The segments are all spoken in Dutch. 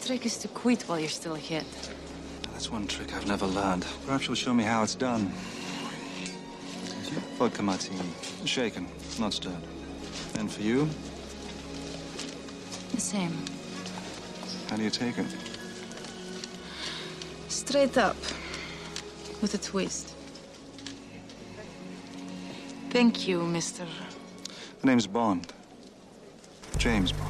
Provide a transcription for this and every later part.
trick is to quit while you're still ahead. That's one trick I've never learned. Perhaps you'll show me how it's done. Vodka martini. Shaken, not stirred. And for you, The same. how do you take it? Straight up. With a twist. Thank you, Mr. The name's Bond. James Bond.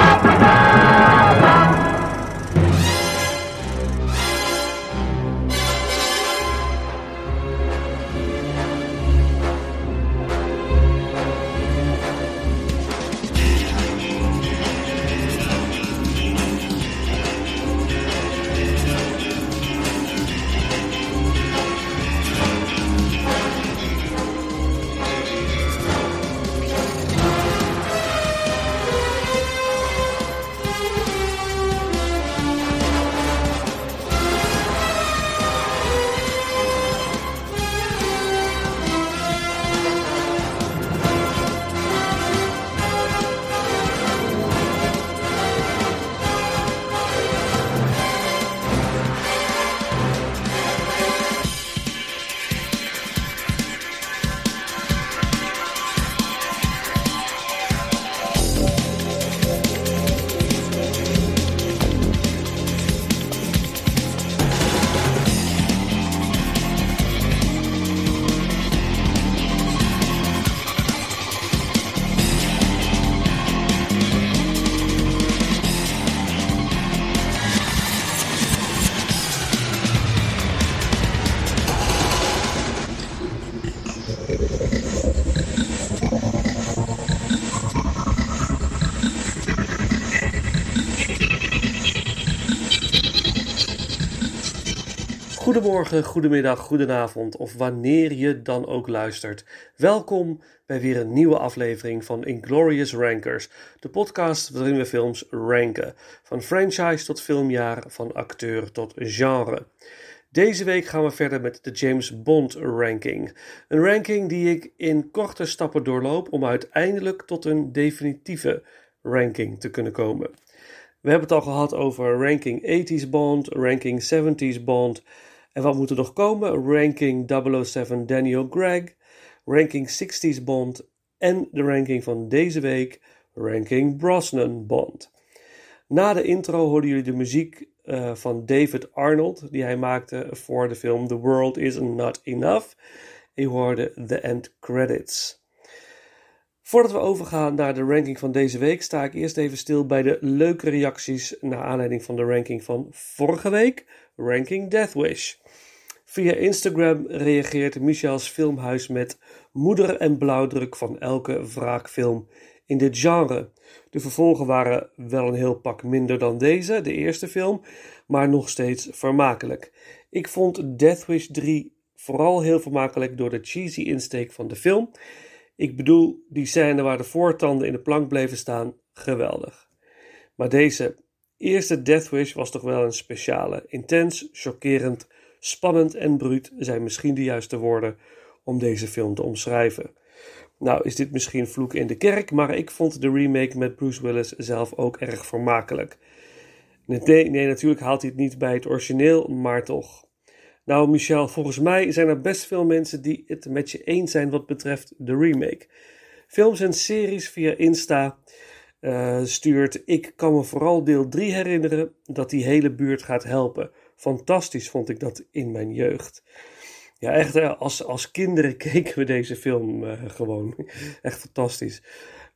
Goedemorgen, goedemiddag, goedenavond of wanneer je dan ook luistert. Welkom bij weer een nieuwe aflevering van Inglorious Rankers, de podcast waarin we films ranken. Van franchise tot filmjaar, van acteur tot genre. Deze week gaan we verder met de James Bond ranking. Een ranking die ik in korte stappen doorloop om uiteindelijk tot een definitieve ranking te kunnen komen. We hebben het al gehad over ranking 80s Bond, ranking 70s Bond. En wat moet er nog komen? Ranking 007 Daniel Craig, ranking 60s Bond en de ranking van deze week, ranking Brosnan Bond. Na de intro hoorden jullie de muziek eh, van David Arnold, die hij maakte voor de film The World Is Not Enough. En je hoorde The End Credits. Voordat we overgaan naar de ranking van deze week, sta ik eerst even stil bij de leuke reacties naar aanleiding van de ranking van vorige week, ranking Death Wish. Via Instagram reageert Michels Filmhuis met moeder en blauwdruk van elke wraakfilm in dit genre. De vervolgen waren wel een heel pak minder dan deze, de eerste film, maar nog steeds vermakelijk. Ik vond Death Wish 3 vooral heel vermakelijk door de cheesy insteek van de film. Ik bedoel, die scène waar de voortanden in de plank bleven staan, geweldig. Maar deze eerste Death Wish was toch wel een speciale. Intens, chockerend, spannend en bruut zijn misschien de juiste woorden om deze film te omschrijven. Nou is dit misschien vloek in de kerk, maar ik vond de remake met Bruce Willis zelf ook erg vermakelijk. Nee, nee, natuurlijk haalt hij het niet bij het origineel, maar toch. Nou, Michel, volgens mij zijn er best veel mensen die het met je eens zijn wat betreft de remake. Films en series via Insta uh, stuurt. Ik kan me vooral deel 3 herinneren dat die hele buurt gaat helpen. Fantastisch vond ik dat in mijn jeugd. Ja, echt, als, als kinderen keken we deze film uh, gewoon. Echt fantastisch.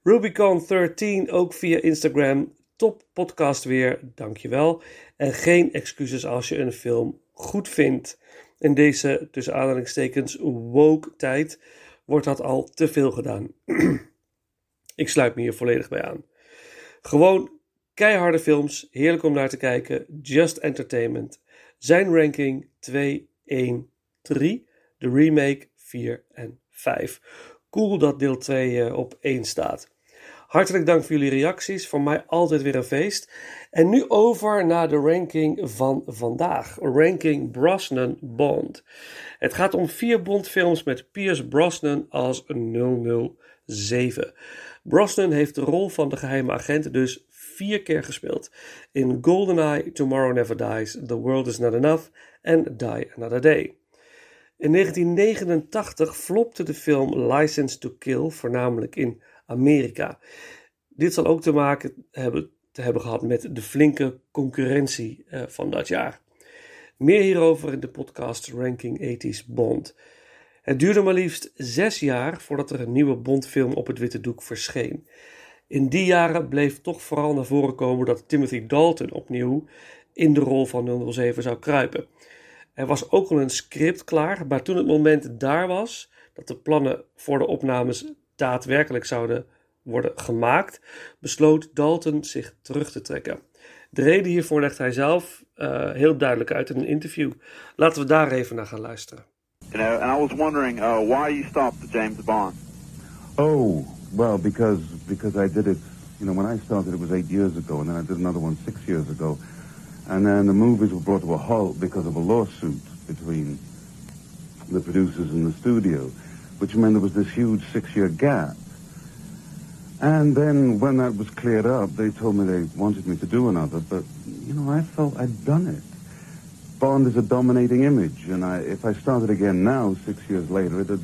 Rubicon 13 ook via Instagram. Top podcast weer, dankjewel. En geen excuses als je een film goed vindt. In deze, tussen aanhalingstekens, woke tijd wordt dat al te veel gedaan. Ik sluit me hier volledig bij aan. Gewoon keiharde films, heerlijk om naar te kijken, just entertainment. Zijn ranking 2, 1, 3, de remake 4 en 5. Cool dat deel 2 op 1 staat. Hartelijk dank voor jullie reacties. Voor mij altijd weer een feest. En nu over naar de ranking van vandaag. Ranking Brosnan Bond. Het gaat om vier Bondfilms met Pierce Brosnan als 007. Brosnan heeft de rol van de geheime agent dus vier keer gespeeld. In GoldenEye, Tomorrow Never Dies, The World Is Not Enough en Die Another Day. In 1989 flopte de film License to Kill voornamelijk in Amerika. Dit zal ook te maken hebben, te hebben gehad met de flinke concurrentie uh, van dat jaar. Meer hierover in de podcast Ranking 80s Bond. Het duurde maar liefst zes jaar voordat er een nieuwe Bondfilm op het witte doek verscheen. In die jaren bleef toch vooral naar voren komen dat Timothy Dalton opnieuw in de rol van 007 zou kruipen. Er was ook al een script klaar, maar toen het moment daar was dat de plannen voor de opnames daadwerkelijk zouden worden gemaakt, besloot Dalton zich terug te trekken. De reden hiervoor legt hij zelf uh, heel duidelijk uit in een interview. Laten we daar even naar gaan luisteren. You know, and I was wondering uh, why you stopped the James Bond. Oh, well, because because I did it. You know, when I started, it was eight years ago, and then I did another one six years ago, and then the movies were brought to a halt because of a lawsuit between the producers and the studio, which meant there was this huge six-year gap. And then when that was cleared up, they told me they wanted me to do another, but, you know, I felt I'd done it. Bond is a dominating image, and I, if I started again now, six years later, it'd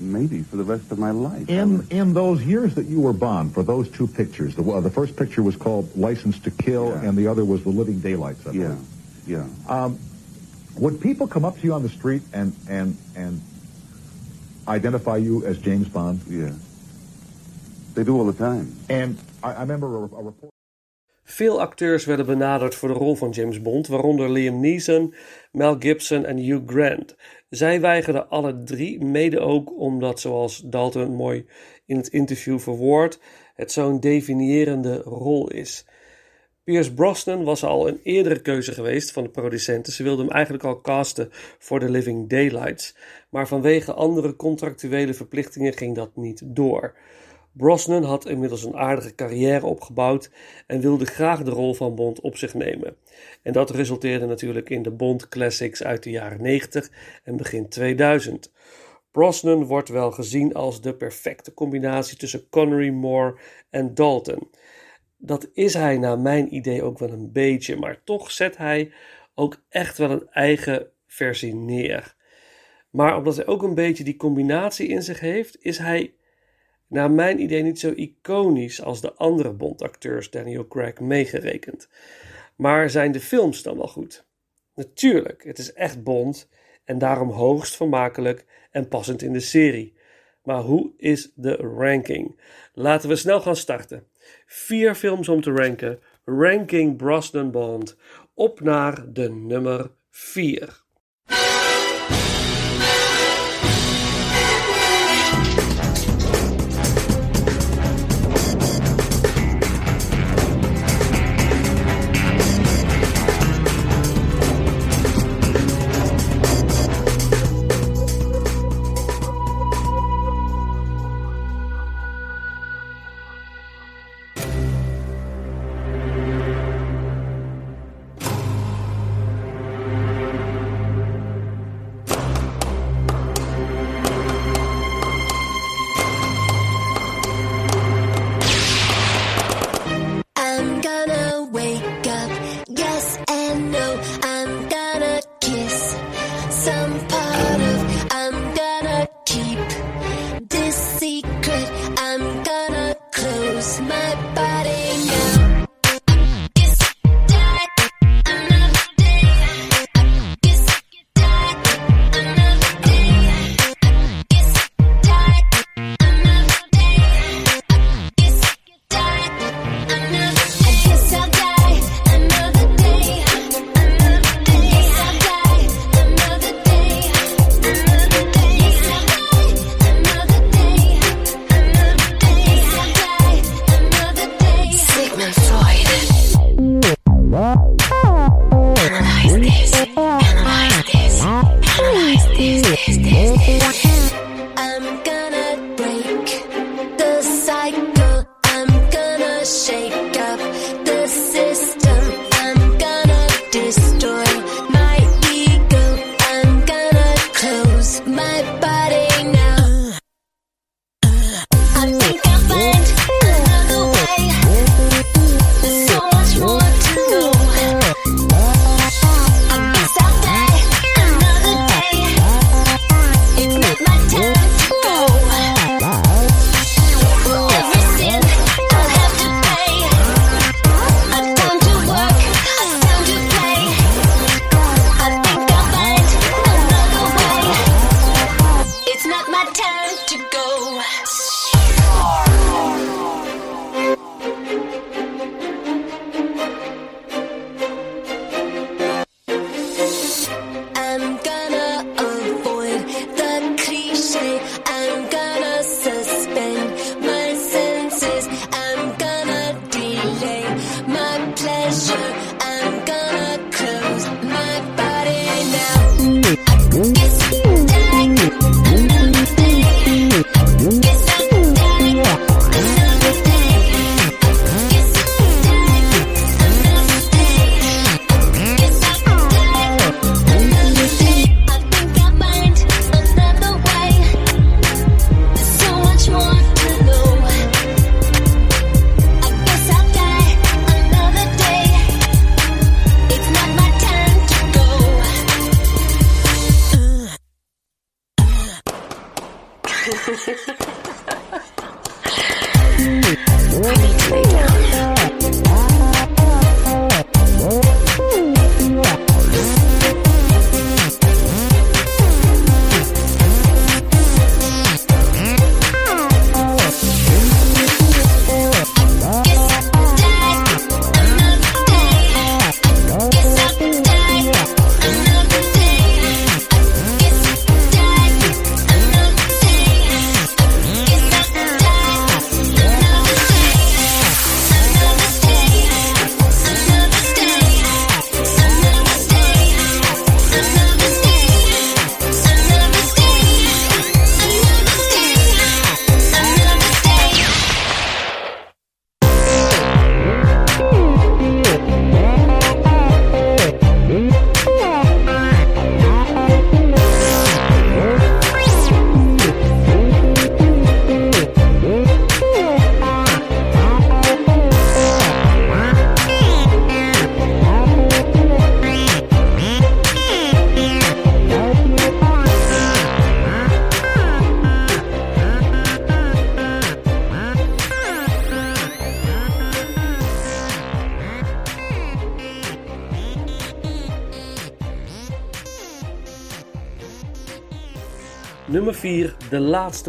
maybe for the rest of my life. In in those years that you were Bond, for those two pictures, the, uh, the first picture was called License to Kill, Yeah. and the other was The Living Daylights. I Yeah, yeah. Um, would people come up to you on the street and and and identify you as James Bond? yeah. They do all the time. And I, I remember a, a report. Veel acteurs werden benaderd voor de rol van James Bond, waaronder Liam Neeson, Mel Gibson en Hugh Grant. Zij weigerden alle drie, mede ook omdat, zoals Dalton mooi in het interview verwoordt, het zo'n definiërende rol is. Pierce Brosnan was al een eerdere keuze geweest van de producenten. Ze wilden hem eigenlijk al casten voor The Living Daylights, maar vanwege andere contractuele verplichtingen ging dat niet door. Brosnan had inmiddels een aardige carrière opgebouwd en wilde graag de rol van Bond op zich nemen. En dat resulteerde natuurlijk in de Bond Classics uit de jaren 90 en begin 2000. Brosnan wordt wel gezien als de perfecte combinatie tussen Connery, Moore en Dalton. Dat is hij naar mijn idee ook wel een beetje, maar toch zet hij ook echt wel een eigen versie neer. Maar omdat hij ook een beetje die combinatie in zich heeft, is hij naar mijn idee niet zo iconisch als de andere Bond-acteurs, Daniel Craig meegerekend. Maar zijn de films dan wel goed? Natuurlijk, het is echt Bond en daarom hoogst vermakelijk en passend in de serie. Maar hoe is de ranking? Laten we snel gaan starten. Vier films om te ranken. Ranking Brosnan Bond. Op naar de nummer 4.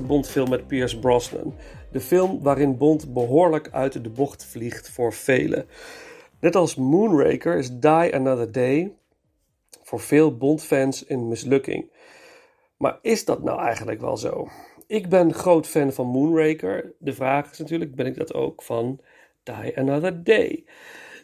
Bondfilm met Pierce Brosnan. De film waarin Bond behoorlijk uit de bocht vliegt voor velen. Net als Moonraker is Die Another Day voor veel Bond-fans een mislukking. Maar is dat nou eigenlijk wel zo? Ik ben groot fan van Moonraker. De vraag is natuurlijk, ben ik dat ook van Die Another Day?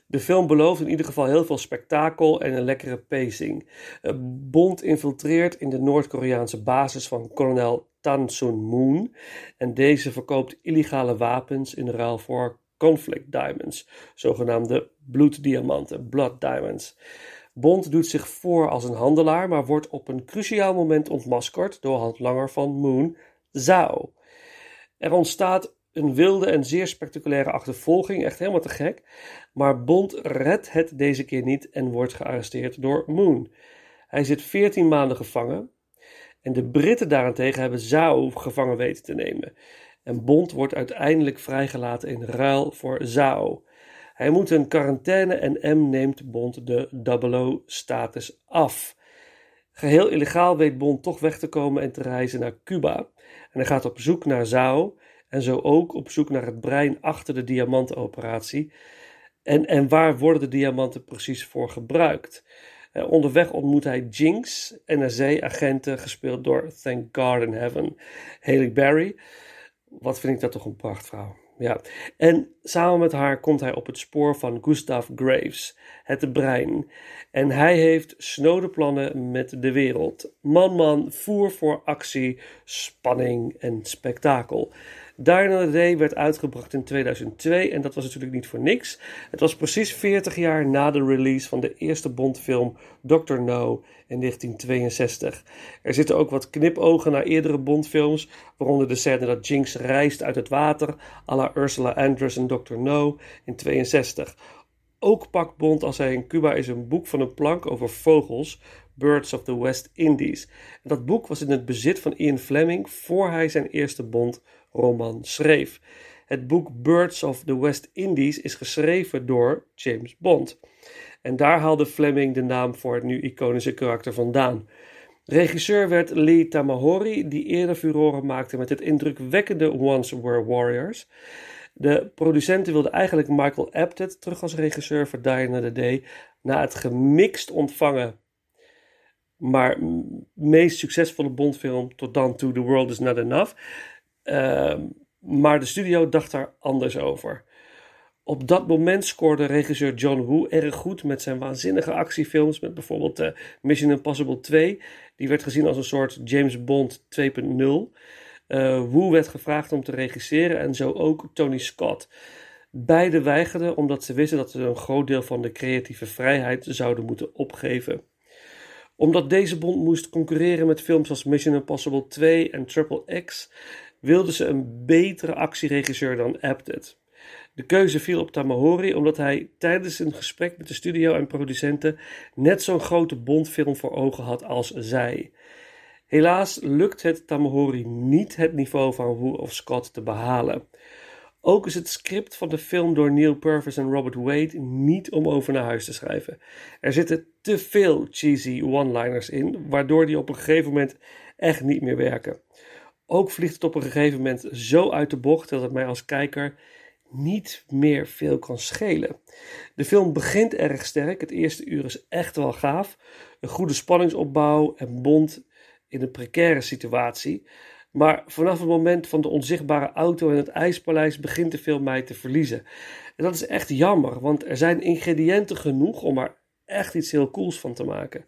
De film belooft in ieder geval heel veel spektakel en een lekkere pacing. Eh, Bond infiltreert in de Noord-Koreaanse basis van kolonel Tan Sun Moon en deze verkoopt illegale wapens in ruil voor conflict diamonds, zogenaamde bloeddiamanten, blood diamonds. Bond doet zich voor als een handelaar, maar wordt op een cruciaal moment ontmaskerd door handlanger van Moon, Zhao. Er ontstaat een wilde en zeer spectaculaire achtervolging, echt helemaal te gek. Maar Bond redt het deze keer niet en wordt gearresteerd door Moon. Hij zit 14 maanden gevangen. En de Britten daarentegen hebben Zhao gevangen weten te nemen. En Bond wordt uiteindelijk vrijgelaten in ruil voor Zhao. Hij moet een quarantaine en M neemt Bond de 00-status af. Geheel illegaal weet Bond toch weg te komen en te reizen naar Cuba. En hij gaat op zoek naar Zhao en zo ook op zoek naar het brein achter de diamantenoperatie. En, en waar worden de diamanten precies voor gebruikt? Uh, onderweg ontmoet hij Jinx, NSA-agenten, gespeeld door Thank God in Heaven, Haley Berry. Wat vind ik dat toch een prachtvrouw. Ja. En samen met haar komt hij op het spoor van Gustav Graves, het brein. En hij heeft snode plannen met de wereld. Man, man, voer voor actie, spanning en spektakel. Another Day werd uitgebracht in 2002 en dat was natuurlijk niet voor niks. Het was precies 40 jaar na de release van de eerste Bondfilm Dr. No in 1962. Er zitten ook wat knipogen naar eerdere Bondfilms, waaronder de scène dat Jinx reist uit het water, à la Ursula Andress in Dr. No in 62. Ook pakt Bond als hij in Cuba is een boek van een plank over vogels, Birds of the West Indies. dat boek was in het bezit van Ian Fleming voor hij zijn eerste Bond roman schreef. Het boek Birds of the West Indies is geschreven door James Bond. En daar haalde Fleming de naam voor het nu iconische karakter vandaan. Regisseur werd Lee Tamahori, die eerder furoren maakte met het indrukwekkende Once Were Warriors. De producenten wilden eigenlijk Michael Apted terug als regisseur voor Die Another Day na het gemixt ontvangen maar meest succesvolle Bondfilm tot dan toe The World Is Not Enough. Ehm, maar de studio dacht daar anders over. Op dat moment scoorde regisseur John Woo erg goed met zijn waanzinnige actiefilms, met bijvoorbeeld uh, Mission Impossible 2. Die werd gezien als een soort James Bond 2.0. Uh, Woo werd gevraagd om te regisseren en zo ook Tony Scott. Beide weigerden omdat ze wisten dat ze een groot deel van de creatieve vrijheid zouden moeten opgeven omdat deze bond moest concurreren met films als Mission Impossible 2 en Triple X, wilden ze een betere actieregisseur dan Apted. De keuze viel op Tamahori omdat hij tijdens een gesprek met de studio en producenten net zo'n grote Bondfilm voor ogen had als zij. Helaas lukt het Tamahori niet het niveau van Woo of Scott te behalen. Ook is het script van de film door Neil Purvis en Robert Wade niet om over naar huis te schrijven. Er zitten te veel cheesy one-liners in, waardoor die op een gegeven moment echt niet meer werken. Ook vliegt het op een gegeven moment zo uit de bocht dat het mij als kijker niet meer veel kan schelen. De film begint erg sterk. Het eerste uur is echt wel gaaf. Een goede spanningsopbouw en Bond in een precaire situatie. Maar vanaf het moment van de onzichtbare auto en het ijspaleis begint de film mij te verliezen. En dat is echt jammer, want er zijn ingrediënten genoeg om er echt iets heel cools van te maken.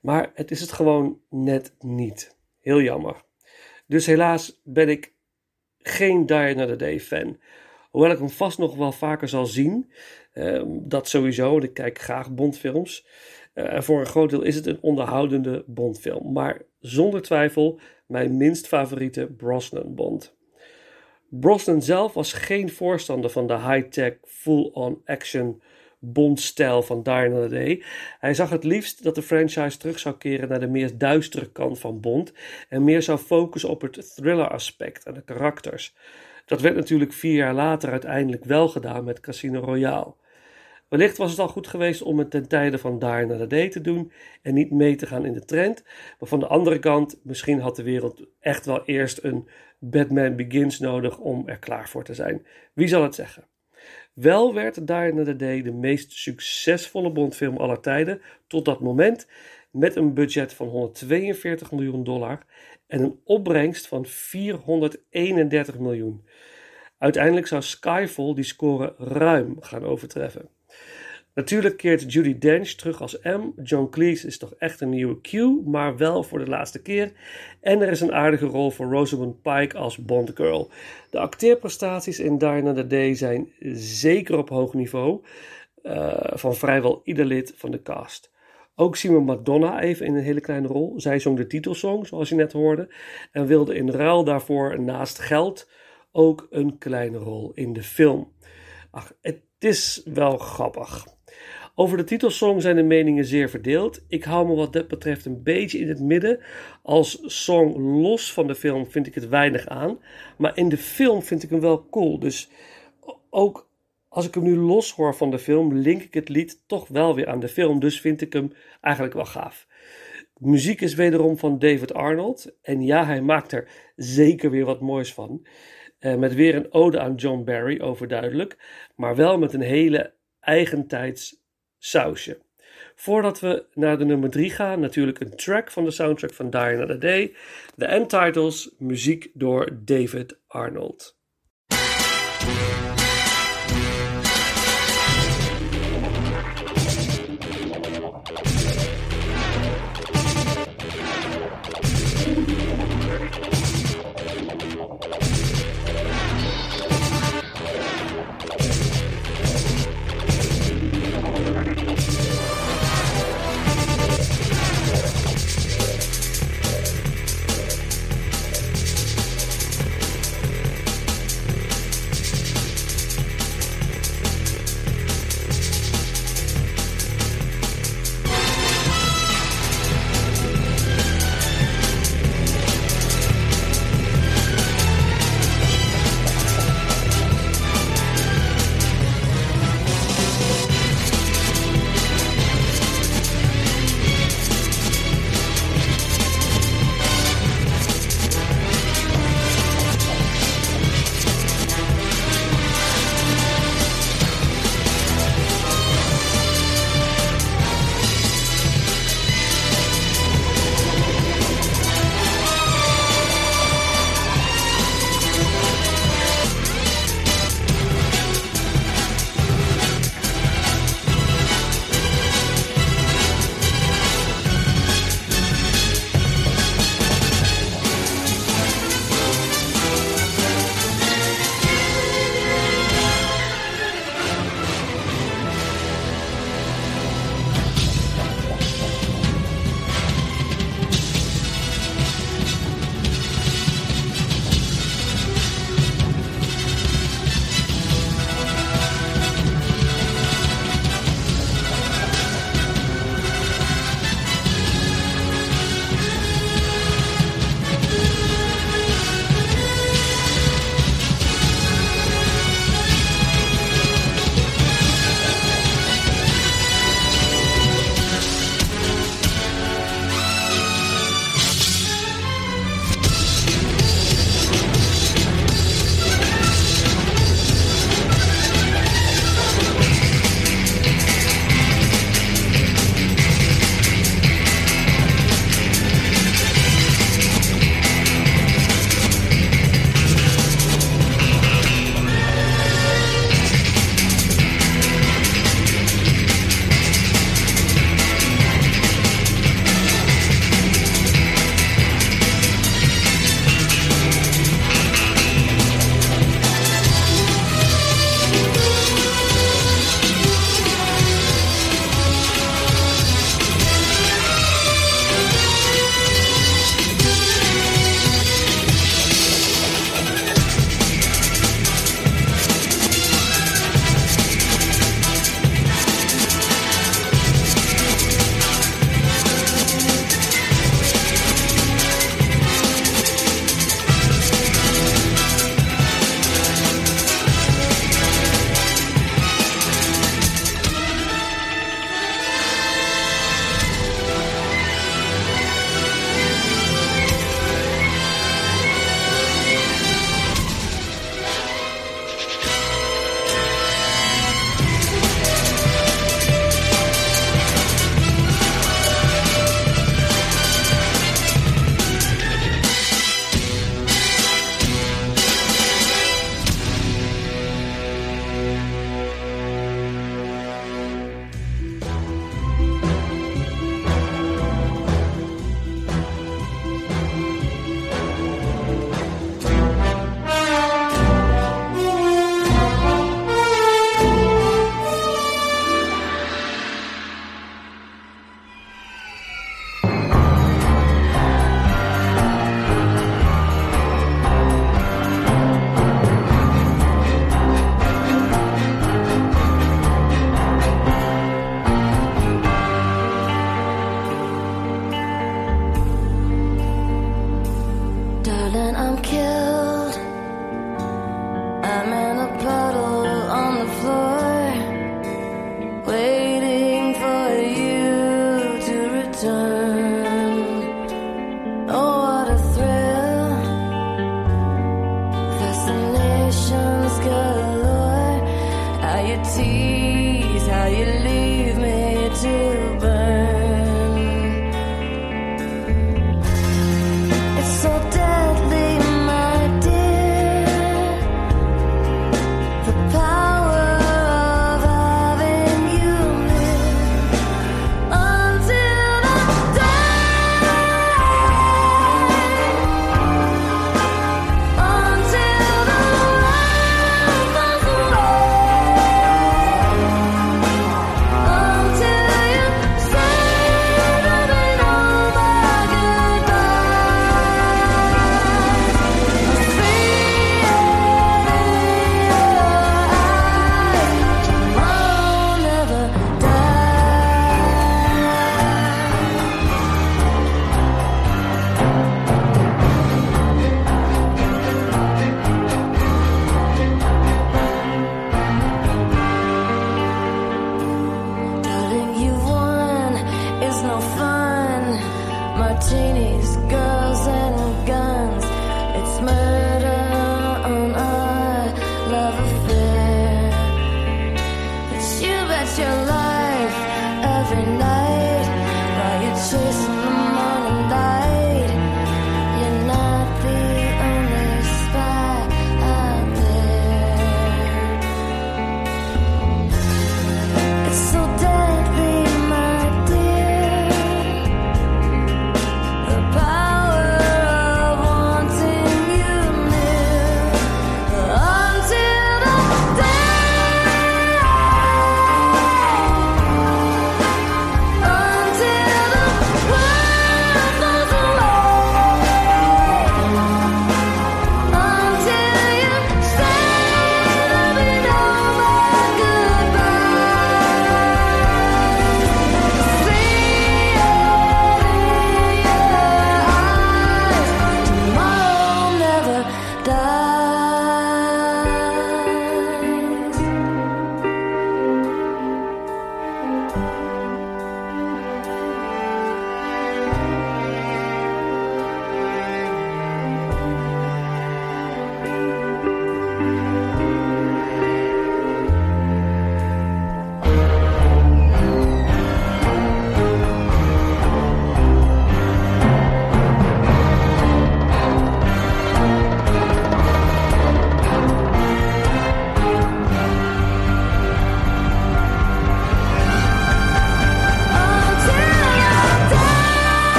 Maar het is het gewoon net niet. Heel jammer. Dus helaas ben ik geen Die Another Day fan. Hoewel ik hem vast nog wel vaker zal zien. Ehm, dat sowieso, ik kijk graag Bondfilms. Uh, en voor een groot deel is het een onderhoudende Bondfilm. Maar zonder twijfel mijn minst favoriete Brosnan Bond. Brosnan zelf was geen voorstander van de high-tech, full-on action Bond-stijl van Die Another Day. Hij zag het liefst dat de franchise terug zou keren naar de meer duistere kant van Bond en meer zou focussen op het thriller-aspect en de karakters. Dat werd natuurlijk vier jaar later uiteindelijk wel gedaan met Casino Royale. Wellicht was het al goed geweest om het ten tijde van Die Another Day te doen en niet mee te gaan in de trend. Maar van de andere kant, misschien had de wereld echt wel eerst een Batman Begins nodig om er klaar voor te zijn. Wie zal het zeggen? Wel werd Another Day de meest succesvolle Bondfilm aller tijden tot dat moment met een budget van 142 miljoen dollar en een opbrengst van 431 miljoen. Uiteindelijk zou Skyfall die score ruim gaan overtreffen. Natuurlijk keert Judy Dench terug als M. John Cleese is toch echt een nieuwe Q, maar wel voor de laatste keer. En er is een aardige rol voor Rosamund Pike als Bond Girl. De acteerprestaties in Die Another Day zijn zeker op hoog niveau uh, van vrijwel ieder lid van de cast. Ook zien we Madonna even in een hele kleine rol. Zij zong de titelsong, zoals je net hoorde, en wilde in ruil daarvoor naast geld ook een kleine rol in de film. Ach, het is wel grappig. Over de titelsong zijn de meningen zeer verdeeld. Ik hou me wat dat betreft een beetje in het midden. Als song los van de film vind ik het weinig aan. Maar in de film vind ik hem wel cool. Dus ook als ik hem nu los hoor van de film, link ik het lied toch wel weer aan de film. Dus vind ik hem eigenlijk wel gaaf. muziek is wederom van David Arnold. En ja, hij maakt er zeker weer wat moois van. Uh, met weer een ode aan John Barry, overduidelijk. Maar wel met een hele eigentijds sausje. Voordat we naar de nummer 3 gaan, natuurlijk een track van de soundtrack van Die Another Day. De end titles, muziek door David Arnold.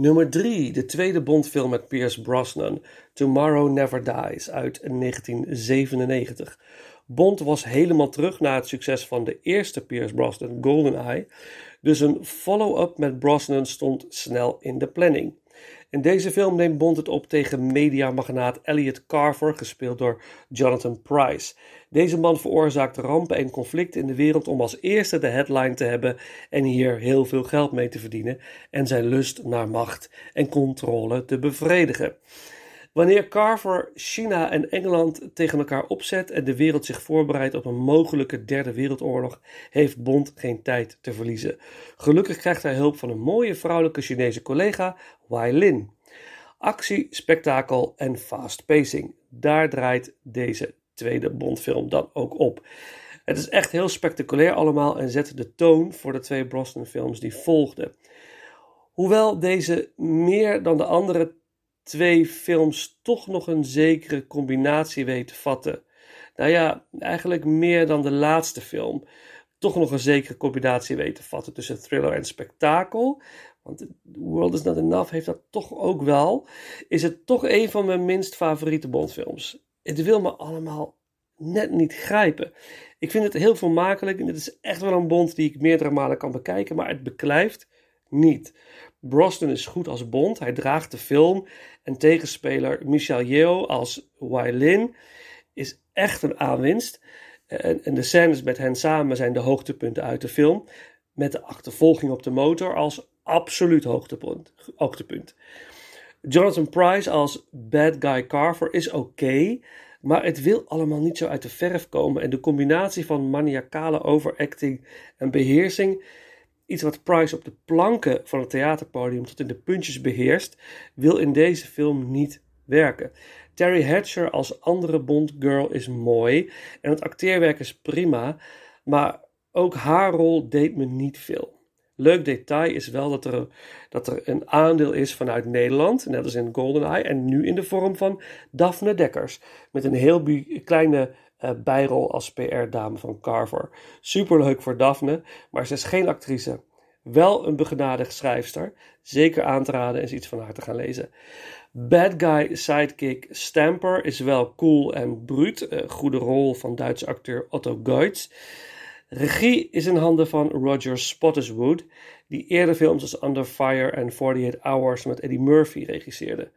Nummer 3, de tweede Bondfilm met Pierce Brosnan, Tomorrow Never Dies uit 1997. Bond was helemaal terug na het succes van de eerste Pierce Brosnan, GoldenEye, dus een follow-up met Brosnan stond snel in de planning. In deze film neemt Bond het op tegen mediamagnaat Elliot Carver, gespeeld door Jonathan Price. Deze man veroorzaakt rampen en conflicten in de wereld om als eerste de headline te hebben en hier heel veel geld mee te verdienen en zijn lust naar macht en controle te bevredigen. Wanneer Carver China en Engeland tegen elkaar opzet en de wereld zich voorbereidt op een mogelijke derde wereldoorlog, heeft Bond geen tijd te verliezen. Gelukkig krijgt hij hulp van een mooie vrouwelijke Chinese collega, Wai Lin. Actie, spektakel en fast pacing. Daar draait deze tweede Bondfilm dan ook op. Het is echt heel spectaculair allemaal en zet de toon voor de twee Brosnan-films die volgden. Hoewel deze meer dan de andere twee films toch nog een zekere combinatie weten te vatten. Nou ja, eigenlijk meer dan de laatste film. Toch nog een zekere combinatie weten te vatten tussen thriller en spektakel. Want World Is Not Enough heeft dat toch ook wel. Is het toch een van mijn minst favoriete Bondfilms. Het wil me allemaal net niet grijpen. Ik vind het heel vermakelijk en het is echt wel een Bond die ik meerdere malen kan bekijken, maar het beklijft niet. Brosnan is goed als Bond, hij draagt de film en tegenspeler Michelle Yeoh als Wai is echt een aanwinst. En, en de scènes met hen samen zijn de hoogtepunten uit de film, met de achtervolging op de motor als absoluut hoogtepunt. hoogtepunt. Jonathan Price als Bad Guy Carver is oké, maar het wil allemaal niet zo uit de verf komen. En de combinatie van maniacale overacting en beheersing Iets wat Price op de planken van het theaterpodium tot in de puntjes beheerst, wil in deze film niet werken. Terry Hatcher als andere Bond-girl is mooi en het acteerwerk is prima, maar ook haar rol deed me niet veel. Leuk detail is wel dat er, dat er een aandeel is vanuit Nederland, net als in GoldenEye, en nu in de vorm van Daphne Dekkers, met een heel kleine uh, bijrol als PR-dame van Carver. Superleuk voor Daphne, maar ze is geen actrice. Wel een begenadigd schrijfster. Zeker aan te raden eens iets van haar te gaan lezen. Bad guy sidekick Stamper is wel cool en bruut. Uh, goede rol van Duitse acteur Otto Geutz. Regie is in handen van Roger Spottiswoode, die eerder films als Under Fire en 48 Hours met Eddie Murphy regisseerde.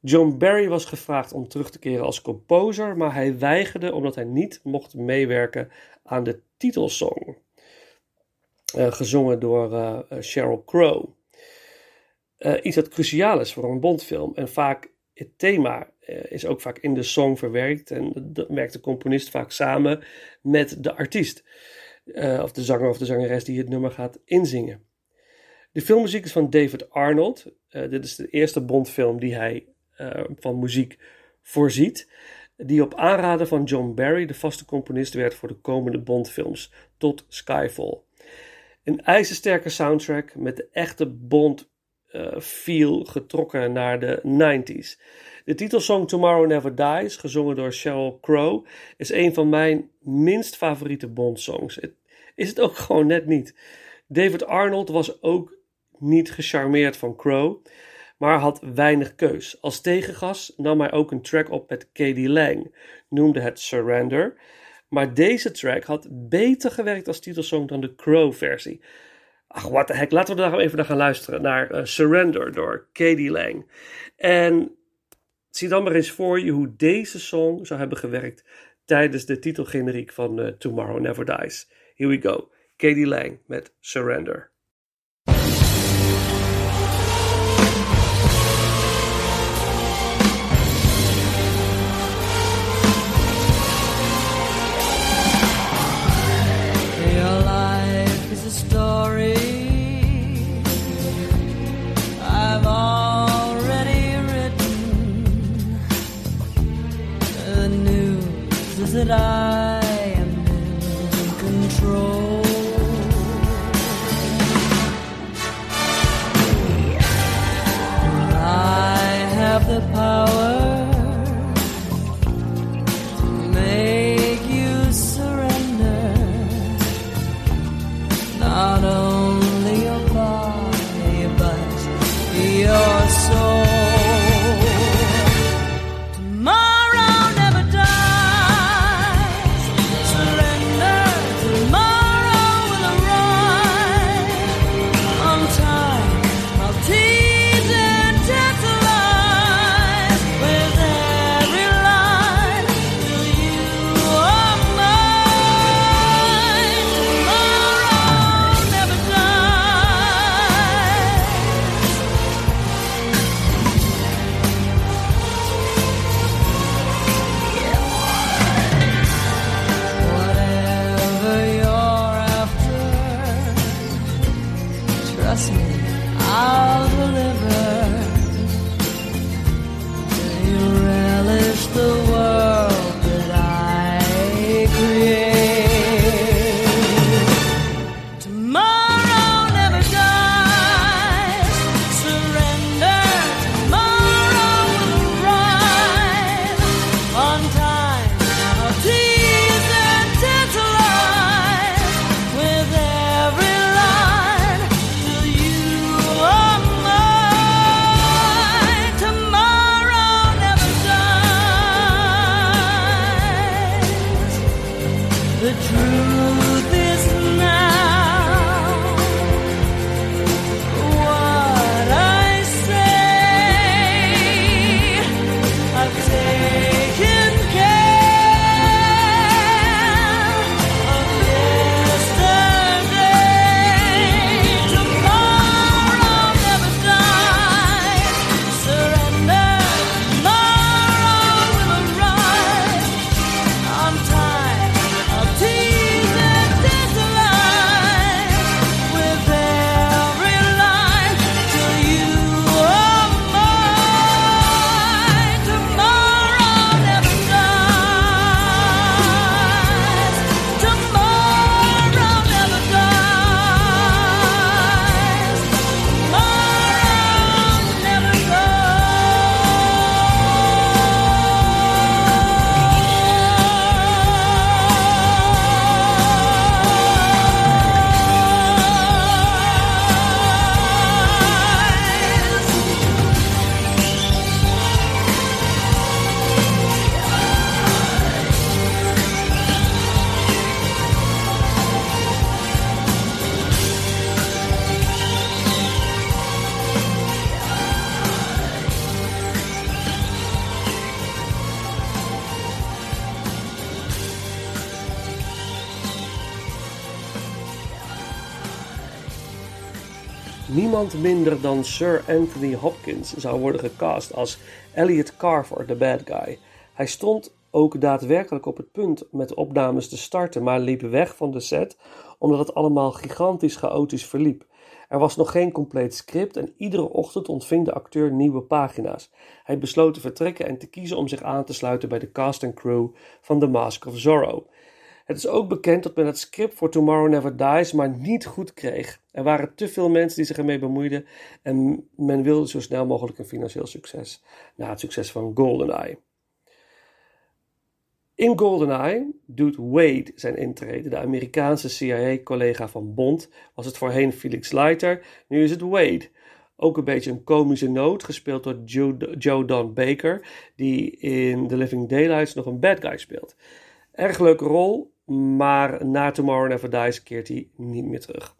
John Barry was gevraagd om terug te keren als composer, maar hij weigerde omdat hij niet mocht meewerken aan de titelsong. Uh, gezongen door uh, Sheryl Crow. Iets dat cruciaal is voor een Bondfilm. En vaak het thema is ook vaak in de song verwerkt. En dat werkt de componist vaak samen met de artiest. of de zanger of de zangeres die het nummer gaat inzingen. De filmmuziek is van David Arnold. dit is de eerste Bondfilm die hij uh, van muziek voorziet. Die op aanraden van John Barry de vaste componist werd voor de komende Bondfilms tot Skyfall. Een ijzersterke soundtrack met de echte Bond uh, feel getrokken naar de 90s. De titelsong Tomorrow Never Dies, gezongen door Sheryl Crow, is een van mijn minst favoriete Bond-songs. Is het ook gewoon net niet. David Arnold was ook niet gecharmeerd van Crow maar had weinig keus. Als tegengas nam hij ook een track op met Katie Lang, noemde het Surrender. Maar deze track had beter gewerkt als titelsong dan de Crow-versie. Ach, wat de heck, laten we daar even naar gaan luisteren. Naar uh, Surrender door Katie Lang. En zie dan maar eens voor je hoe deze song zou hebben gewerkt tijdens de titelgeneriek van uh, Tomorrow Never Dies. Here we go. Katie Lang met Surrender. Dan Sir Anthony Hopkins zou worden gecast als Elliot Carver, de bad guy. Hij stond ook daadwerkelijk op het punt met opnames te starten, maar liep weg van de set omdat het allemaal gigantisch chaotisch verliep. Er was nog geen compleet script en iedere ochtend ontving de acteur nieuwe pagina's. Hij besloot te vertrekken en te kiezen om zich aan te sluiten bij de cast en crew van The Mask of Zorro. Het is ook bekend dat men het script voor Tomorrow Never Dies maar niet goed kreeg. Er waren te veel mensen die zich ermee bemoeiden en men wilde zo snel mogelijk een financieel succes na het succes van GoldenEye. In GoldenEye doet Wade zijn intrede. De Amerikaanse CIA-collega van Bond was het voorheen Felix Leiter, nu is het Wade. Ook een beetje een komische noot, gespeeld door Joe, Joe Don Baker, die in The Living Daylights nog een bad guy speelt. Erg leuke rol, maar na Tomorrow Never Dies keert hij niet meer terug.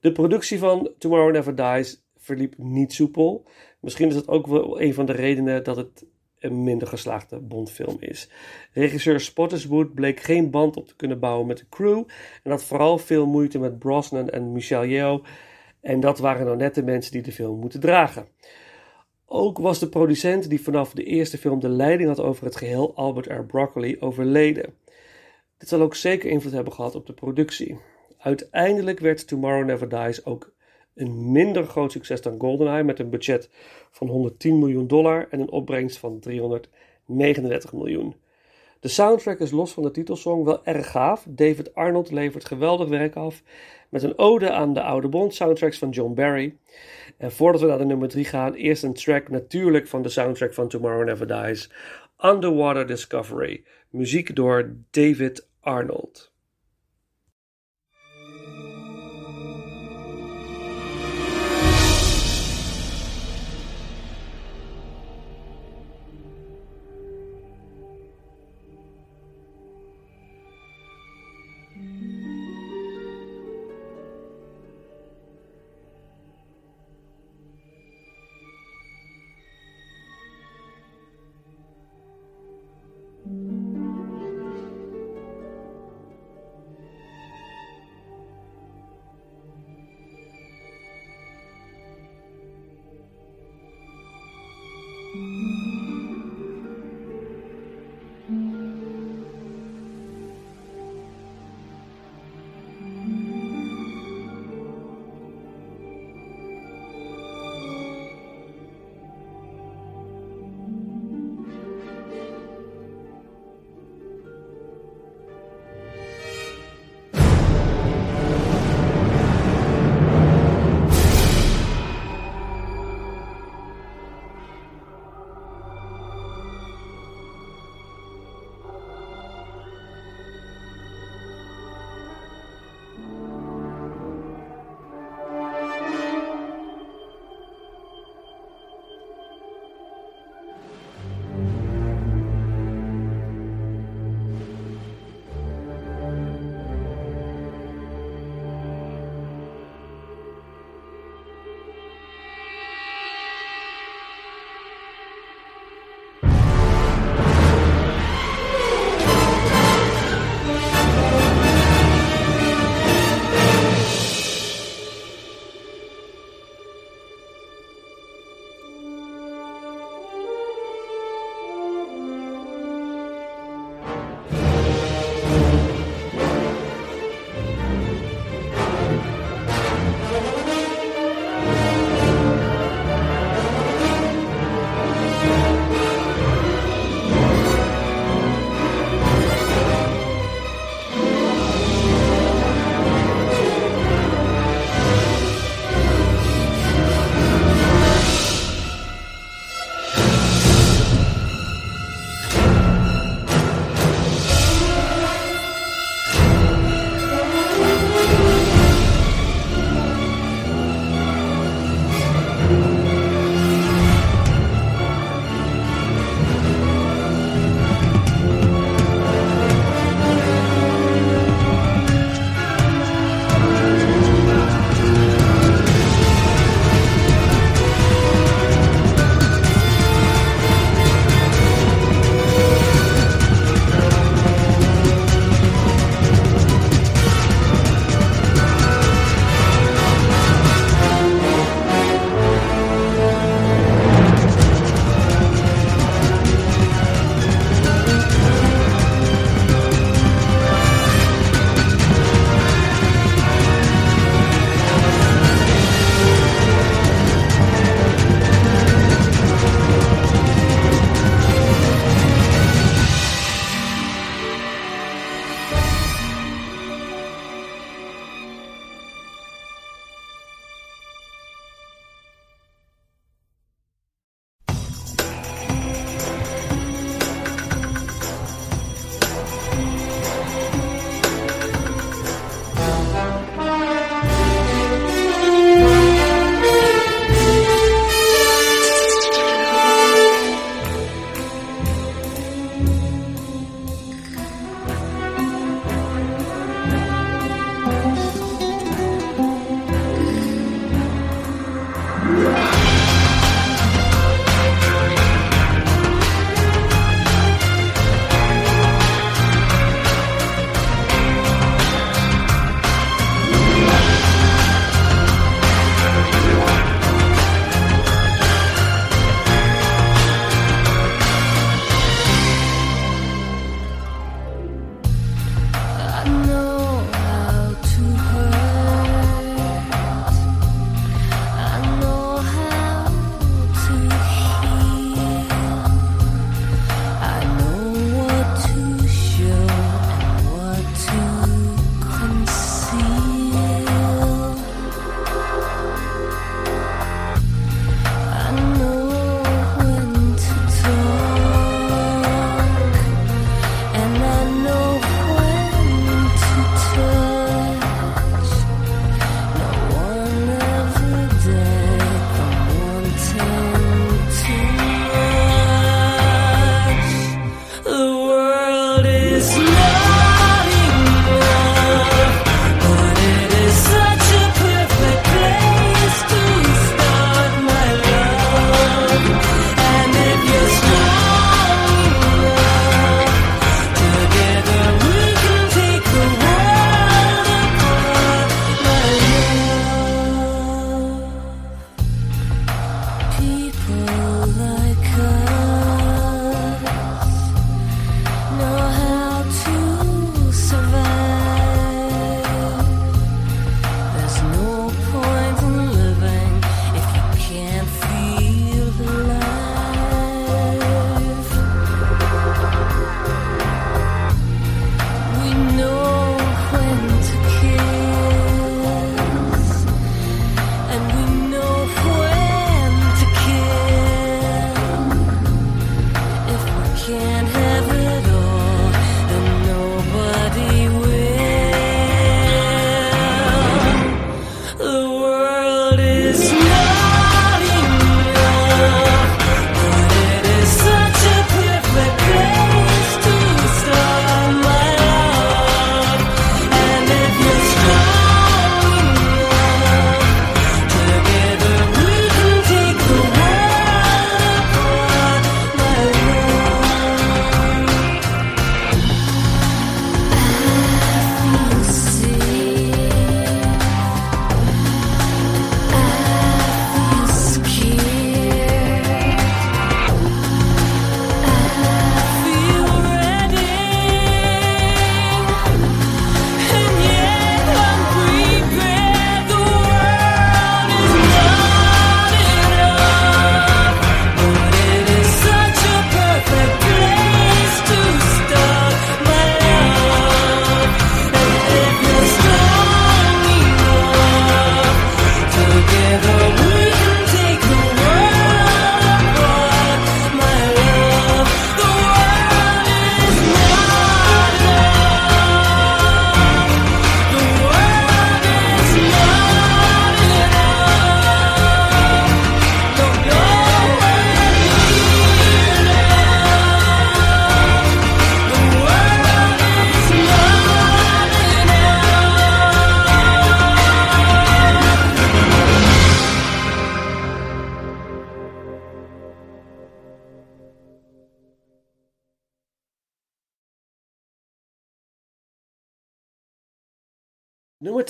De productie van Tomorrow Never Dies verliep niet soepel. Misschien is dat ook wel een van de redenen dat het een minder geslaagde Bondfilm is. Regisseur Spottiswoode bleek geen band op te kunnen bouwen met de crew en had vooral veel moeite met Brosnan en Michelle Yeoh. En dat waren nou net de mensen die de film moeten dragen. Ook was de producent die vanaf de eerste film de leiding had over het geheel, Albert R. Broccoli, overleden. Dit zal ook zeker invloed hebben gehad op de productie. Uiteindelijk werd Tomorrow Never Dies ook een minder groot succes dan GoldenEye met een budget van 110 miljoen dollar en een opbrengst van 339 miljoen. De soundtrack is los van de titelsong wel erg gaaf. David Arnold levert geweldig werk af met een ode aan de oude Bond soundtracks van John Barry. En voordat we naar de nummer 3 gaan, eerst een track natuurlijk van de soundtrack van Tomorrow Never Dies, Underwater Discovery, muziek door David Arnold.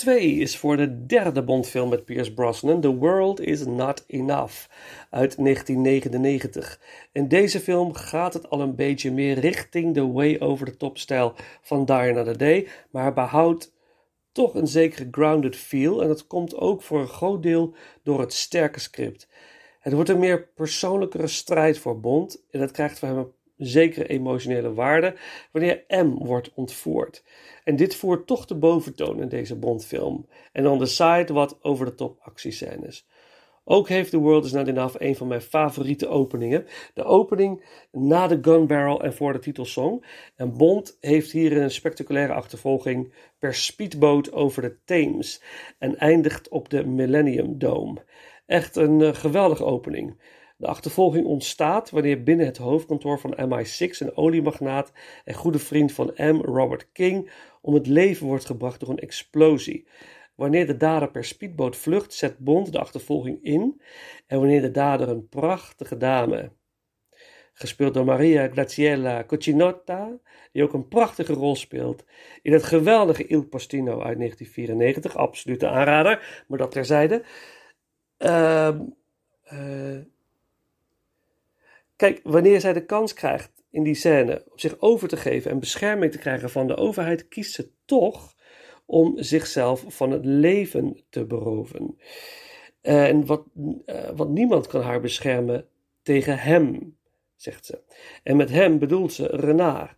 2 is voor de derde Bondfilm met Pierce Brosnan, The World Is Not Enough, uit 1999. In deze film gaat het al een beetje meer richting de way over the top stijl van Die Another Day, maar behoudt toch een zekere grounded feel en dat komt ook voor een groot deel door het sterke script. Het wordt een meer persoonlijkere strijd voor Bond en dat krijgt voor hem een zekere emotionele waarde wanneer M wordt ontvoerd. En dit voert toch de boventoon in deze Bondfilm. En on the side wat over de top actiescènes. Ook heeft The World Is Not Enough een van mijn favoriete openingen. De opening na de gun barrel en voor de titelsong. En Bond heeft hier een spectaculaire achtervolging per speedboot over de Thames. En eindigt op de Millennium Dome. Echt een uh, geweldige opening. De achtervolging ontstaat wanneer binnen het hoofdkantoor van MI6 een oliemagnaat en goede vriend van M, Robert King, om het leven wordt gebracht door een explosie. Wanneer de dader per speedboot vlucht, zet Bond de achtervolging in. En wanneer de dader een prachtige dame, gespeeld door Maria Graziella Cucinotta, die ook een prachtige rol speelt in het geweldige Il Postino uit 1994, absolute aanrader, maar dat terzijde. Uh, uh, Kijk, wanneer zij de kans krijgt in die scène om zich over te geven en bescherming te krijgen van de overheid, kiest ze toch om zichzelf van het leven te beroven. En wat, uh, want niemand kan haar beschermen tegen hem, zegt ze. En met hem bedoelt ze Renard,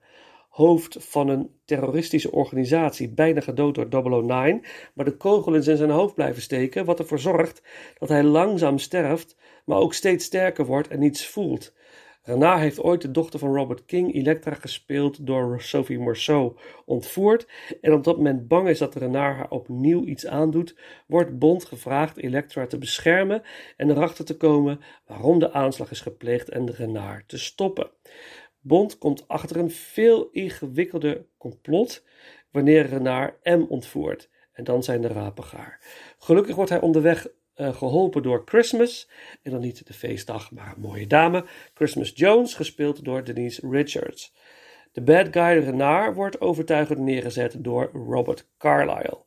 hoofd van een terroristische organisatie, bijna gedood door 009, maar de kogel is in zijn hoofd blijven steken, wat ervoor zorgt dat hij langzaam sterft, maar ook steeds sterker wordt en niets voelt. Renard heeft ooit de dochter van Robert King, Elektra, gespeeld door Sophie Marceau, ontvoerd. En op dat moment bang is dat Renard haar opnieuw iets aandoet, wordt Bond gevraagd Elektra te beschermen en erachter te komen waarom de aanslag is gepleegd en Renard te stoppen. Bond komt achter een veel ingewikkelder complot wanneer Renard M ontvoert. En dan zijn de rapen gaar. Gelukkig wordt hij onderweg uh, geholpen door Christmas. En dan niet de feestdag, maar een mooie dame. Christmas Jones, gespeeld door Denise Richards. De bad guy Renard wordt overtuigend neergezet door Robert Carlyle.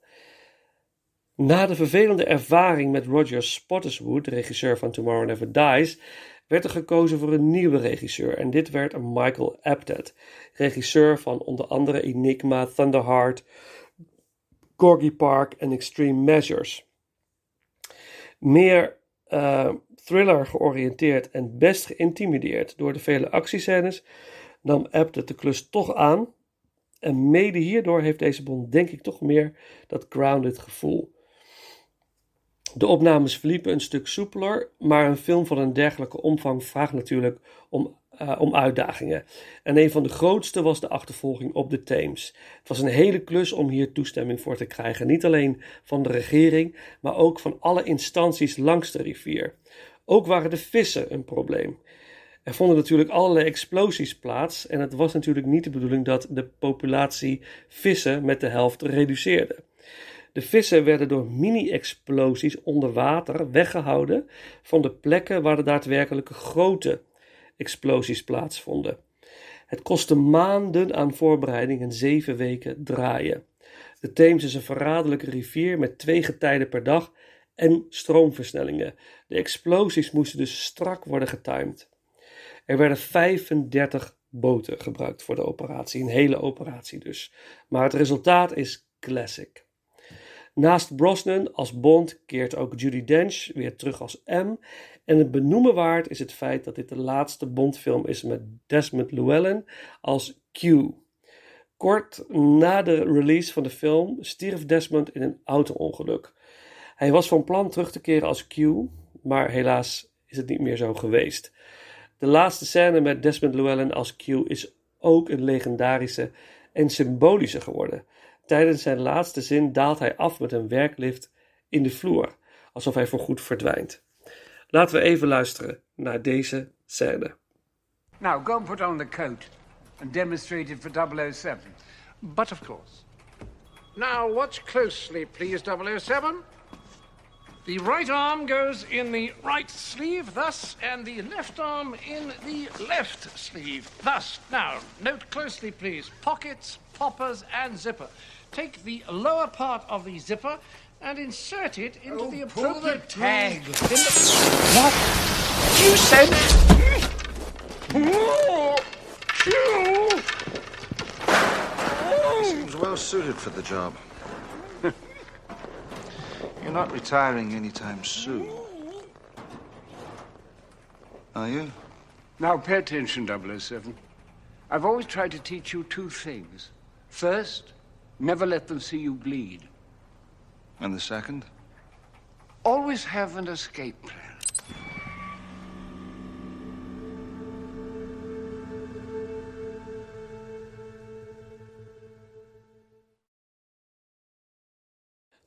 Na de vervelende ervaring met Roger Spottiswoode, de regisseur van Tomorrow Never Dies, werd er gekozen voor een nieuwe regisseur. En dit werd Michael Apted, regisseur van onder andere Enigma, Thunderheart, Corgi Park en Extreme Measures meer uh, thriller georiënteerd en best geïntimideerd door de vele actiescènes, nam Apted de klus toch aan. En mede hierdoor heeft deze bond denk ik toch meer dat grounded gevoel. De opnames verliepen een stuk soepeler, maar een film van een dergelijke omvang vraagt natuurlijk om uh, om uitdagingen. En een van de grootste was de achtervolging op de Theems. Het was een hele klus om hier toestemming voor te krijgen. Niet alleen van de regering, maar ook van alle instanties langs de rivier. Ook waren de vissen een probleem. Er vonden natuurlijk allerlei explosies plaats en het was natuurlijk niet de bedoeling dat de populatie vissen met de helft reduceerde. De vissen werden door mini-explosies onder water weggehouden van de plekken waar de daadwerkelijke grote explosies plaatsvonden. Het kostte maanden aan voorbereiding en zeven weken draaien. De Theems is een verraderlijke rivier met twee getijden per dag en stroomversnellingen. De explosies moesten dus strak worden getimed. Er werden 35 boten gebruikt voor de operatie, een hele operatie dus. Maar het resultaat is classic. Naast Brosnan als Bond keert ook Judy Dench weer terug als M. En het benoemen waard is het feit dat dit de laatste Bondfilm is met Desmond Llewellyn als Q. Kort na de release van de film stierf Desmond in een auto-ongeluk. Hij was van plan terug te keren als Q, maar helaas is het niet meer zo geweest. De laatste scène met Desmond Llewellyn als Q is ook een legendarische en symbolische geworden. Tijdens zijn laatste zin daalt hij af met een werklift in de vloer, alsof hij voorgoed verdwijnt. Laten we even luisteren naar deze scène. Now, go and put on the coat and demonstrate it for 007. But of course. Now, watch closely, please, 007. The right arm goes in the right sleeve, thus, and the left arm in the left sleeve, thus. Now, note closely, please. Pockets, poppers, and zipper. take the lower part of the zipper and insert it into Oh, the pull the appropriate tag. in the- What? You said... Seems well suited for the job. You're not retiring anytime soon. Are you? Now pay attention, 007. I've always tried to teach you two things. First, never let them see you bleed. And the second? Always have an escape plan.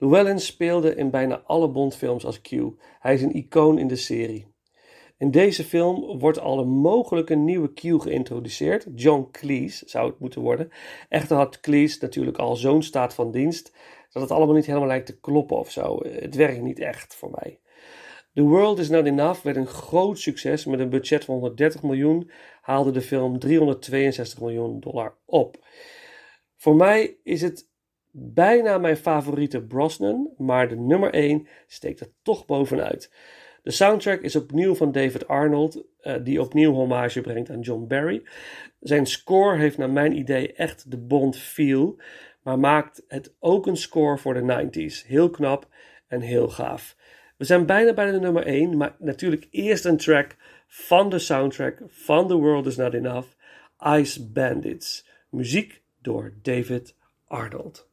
Llewellyn speelde in bijna alle Bondfilms als Q. Hij is een icoon in de serie. In deze film wordt al een mogelijke nieuwe Q geïntroduceerd. John Cleese zou het moeten worden. Echter had Cleese natuurlijk al zo'n staat van dienst dat het allemaal niet helemaal lijkt te kloppen of zo. Het werkt niet echt voor mij. The World Is Not Enough werd een groot succes. Met een budget van 130 miljoen haalde de film 362 miljoen dollar op. Voor mij is het bijna mijn favoriete Brosnan, maar de nummer 1 steekt er toch bovenuit. De soundtrack is opnieuw van David Arnold, eh, die opnieuw hommage brengt aan John Barry. Zijn score heeft naar mijn idee echt de Bond feel, maar maakt het ook een score voor de 90s. Heel knap en heel gaaf. We zijn bijna bij de nummer 1, maar natuurlijk eerst een track van de soundtrack van The World Is Not Enough, Ice Bandits. Muziek door David Arnold.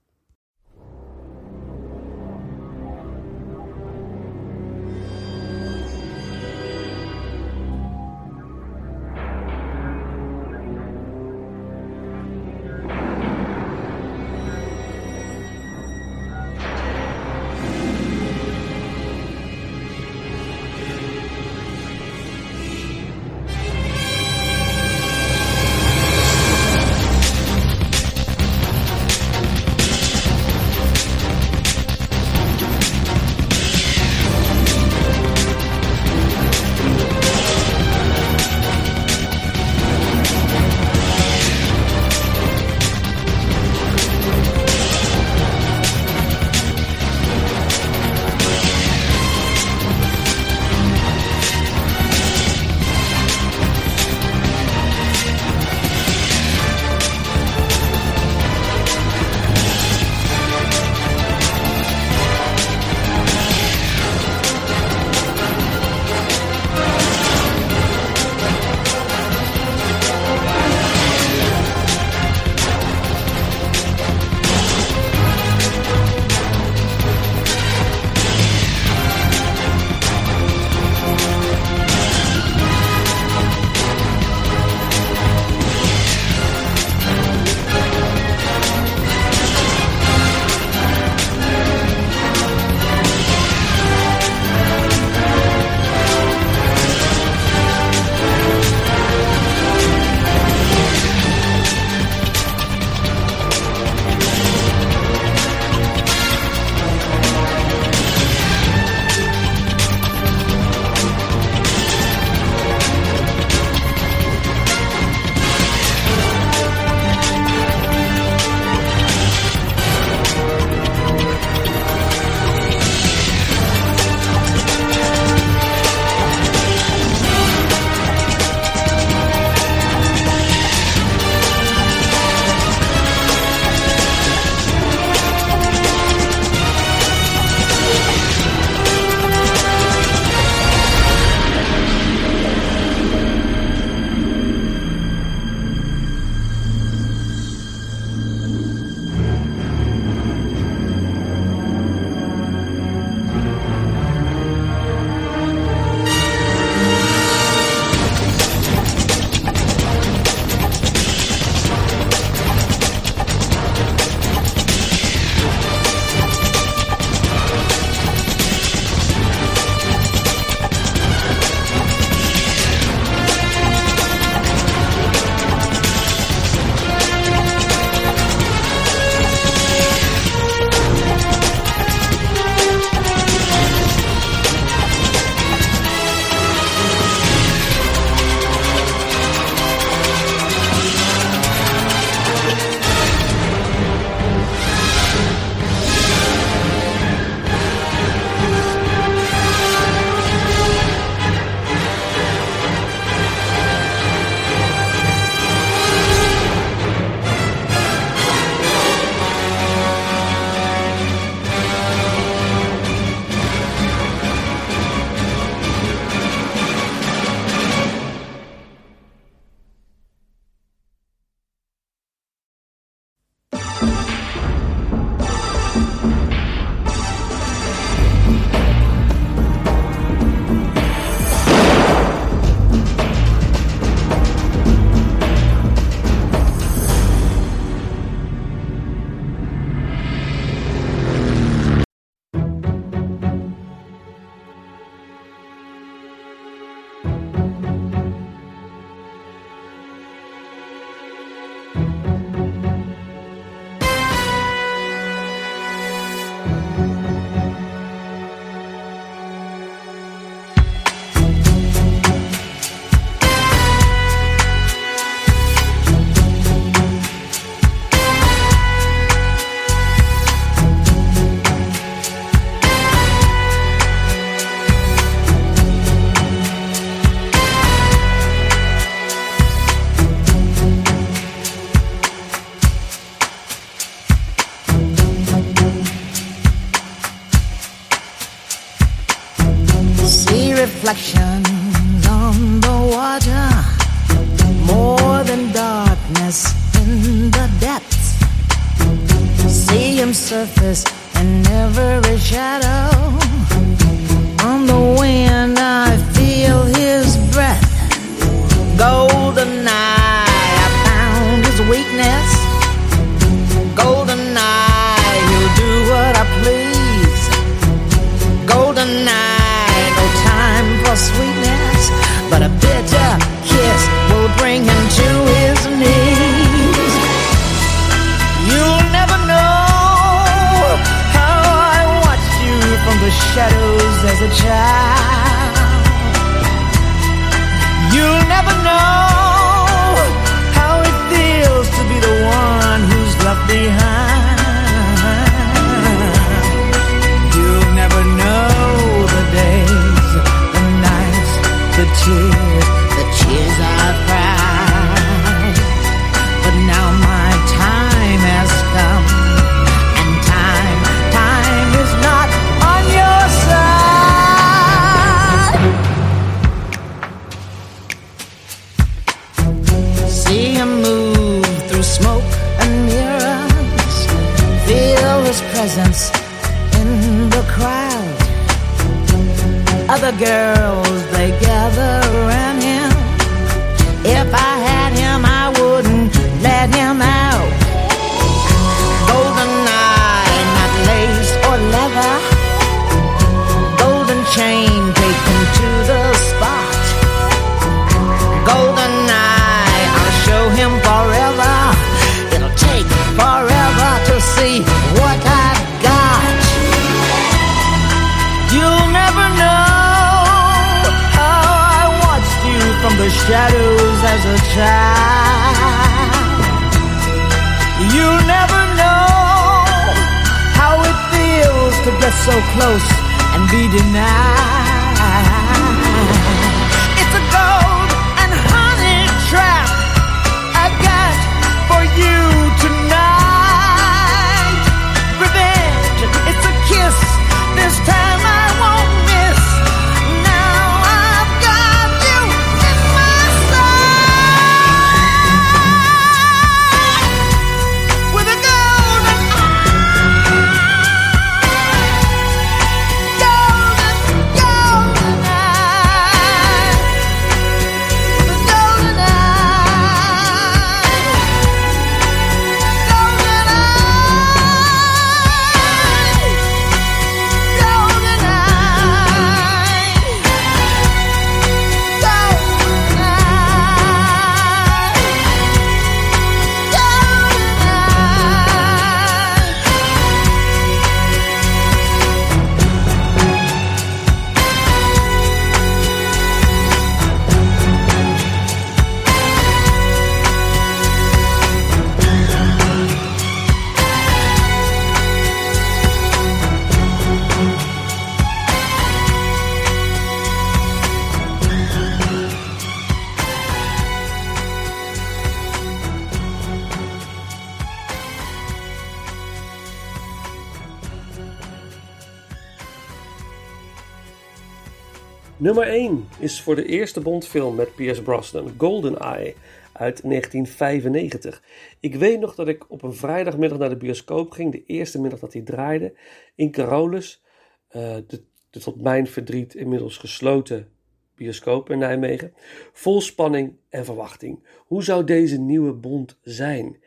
Nummer 1 is voor de eerste Bondfilm met Pierce Brosnan, GoldenEye uit 1995. Ik weet nog dat ik op een vrijdagmiddag naar de bioscoop ging, de eerste middag dat hij draaide, in Carolus, eh, de, de tot mijn verdriet inmiddels gesloten bioscoop in Nijmegen, vol spanning en verwachting. Hoe zou deze nieuwe Bond zijn?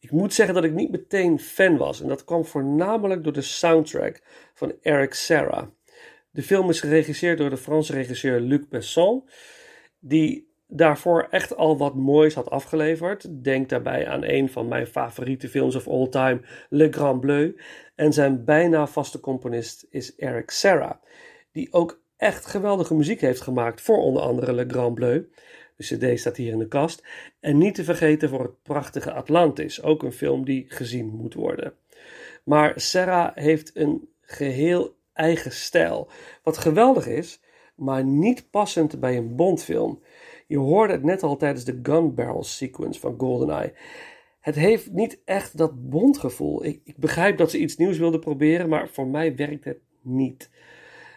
Ik moet zeggen dat ik niet meteen fan was en dat kwam voornamelijk door de soundtrack van Eric Serra. De film is geregisseerd door de Franse regisseur Luc Besson, die daarvoor echt al wat moois had afgeleverd. Denk daarbij aan een van mijn favoriete films of all time, Le Grand Bleu. En zijn bijna vaste componist is Eric Serra, die ook echt geweldige muziek heeft gemaakt voor onder andere Le Grand Bleu. De CD staat hier in de kast. En niet te vergeten voor het prachtige Atlantis, ook een film die gezien moet worden. Maar Serra heeft een geheel eigen stijl. Wat geweldig is, maar niet passend bij een Bondfilm. Je hoorde het net al tijdens de gun barrel sequence van GoldenEye. Het heeft niet echt dat Bondgevoel. Ik, ik begrijp dat ze iets nieuws wilden proberen, maar voor mij werkt het niet.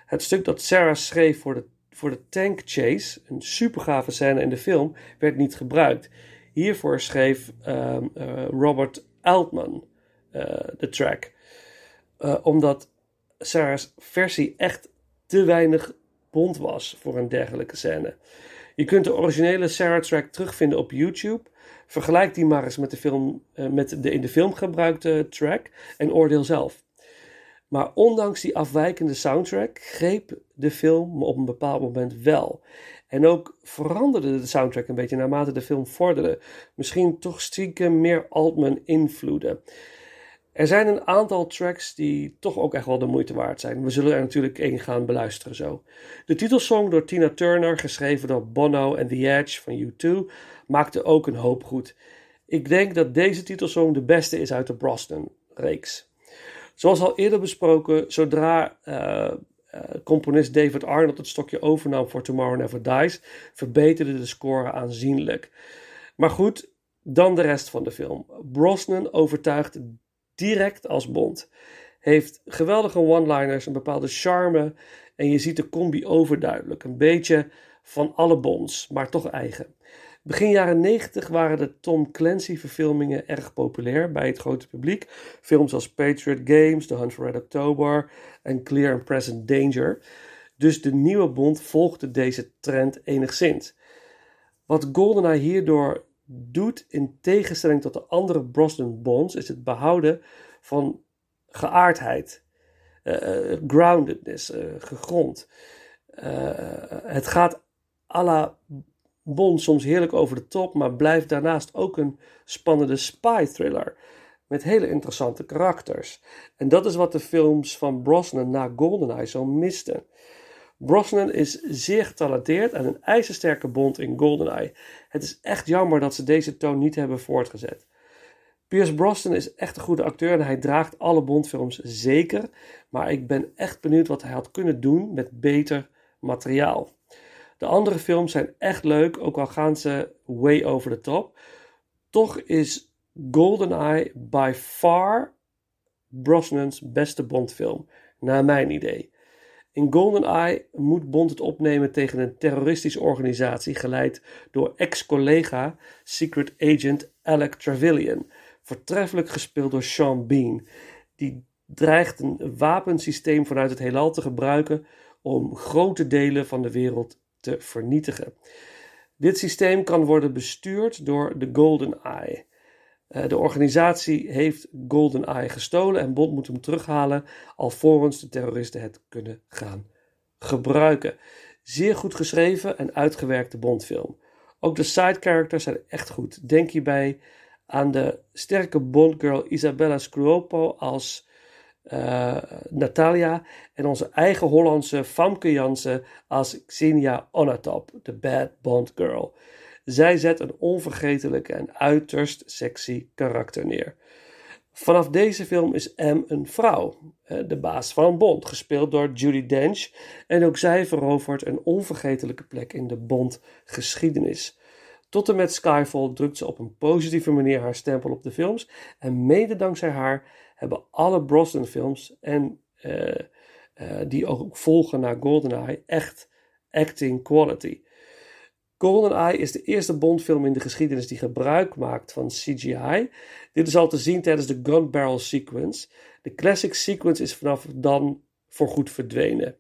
Het stuk dat Sarah schreef voor, de, voor de tank chase, een supergave scène in de film, werd niet gebruikt. Hiervoor schreef ehm, eh, Robert Altman eh, de track. Eh, omdat Sarah's versie echt te weinig bond was voor een dergelijke scène. Je kunt de originele Sarah track terugvinden op YouTube. Vergelijk die maar eens met de, film, met de in de film gebruikte track en oordeel zelf. Maar ondanks die afwijkende soundtrack greep de film op een bepaald moment wel. En ook veranderde de soundtrack een beetje naarmate de film vorderde. Misschien toch stiekem meer Altman invloeden. Er zijn een aantal tracks die toch ook echt wel de moeite waard zijn. We zullen er natuurlijk één gaan beluisteren zo. De titelsong door Tina Turner, geschreven door Bono en The Edge van U2, maakte ook een hoop goed. Ik denk dat deze titelsong de beste is uit de Brosnan-reeks. Zoals al eerder besproken, zodra uh, componist David Arnold het stokje overnam voor Tomorrow Never Dies, verbeterde de score aanzienlijk. Maar goed, dan de rest van de film. Brosnan overtuigt direct als Bond. Heeft geweldige one-liners, een bepaalde charme en je ziet de combi overduidelijk. Een beetje van alle Bonds, maar toch eigen. Begin jaren 90 waren de Tom Clancy-verfilmingen erg populair bij het grote publiek. Films als Patriot Games, The Hunt for Red October en Clear and Present Danger. Dus de nieuwe Bond volgde deze trend enigszins. Wat GoldenEye hierdoor doet, in tegenstelling tot de andere Brosnan Bonds, is het behouden van geaardheid, uh, groundedness, uh, gegrond. Het gaat à la Bond soms heerlijk over de top, maar blijft daarnaast ook een spannende spy thriller met hele interessante karakters. En dat is wat de films van Brosnan na GoldenEye zo misten. Brosnan is zeer getalenteerd en een ijzersterke Bond in GoldenEye. Het is echt jammer dat ze deze toon niet hebben voortgezet. Pierce Brosnan is echt een goede acteur en hij draagt alle Bondfilms zeker, maar ik ben echt benieuwd wat hij had kunnen doen met beter materiaal. De andere films zijn echt leuk, ook al gaan ze way over the top. Toch is GoldenEye by far Brosnan's beste Bondfilm, naar mijn idee. In GoldenEye moet Bond het opnemen tegen een terroristische organisatie geleid door ex-collega Secret Agent Alec Trevelyan, voortreffelijk gespeeld door Sean Bean. Die dreigt een wapensysteem vanuit het heelal te gebruiken om grote delen van de wereld te vernietigen. Dit systeem kan worden bestuurd door de Golden Eye. Eh, de organisatie heeft Golden Eye gestolen en Bond moet hem terughalen alvorens de terroristen het kunnen gaan gebruiken. Zeer goed geschreven en uitgewerkte Bondfilm. Ook de side characters zijn echt goed. Denk hierbij aan de sterke Bondgirl Isabella Scruopo als uh, Natalia en onze eigen Hollandse Famke Jansen als Xenia Onatop, de Bad Bond Girl. Zij zet een onvergetelijke en uiterst sexy karakter neer. Vanaf deze film is M een vrouw, de baas van Bond, gespeeld door Judy Dench. En ook zij verovert een onvergetelijke plek in de Bond-geschiedenis. Tot en met Skyfall drukt ze op een positieve manier haar stempel op de films. En mede dankzij haar hebben alle Brosnan films en uh, uh, die ook volgen naar GoldenEye echt acting quality. GoldenEye is de eerste Bondfilm in de geschiedenis die gebruik maakt van CGI. Dit is al te zien tijdens de gun barrel sequence. De classic sequence is vanaf dan voorgoed verdwenen.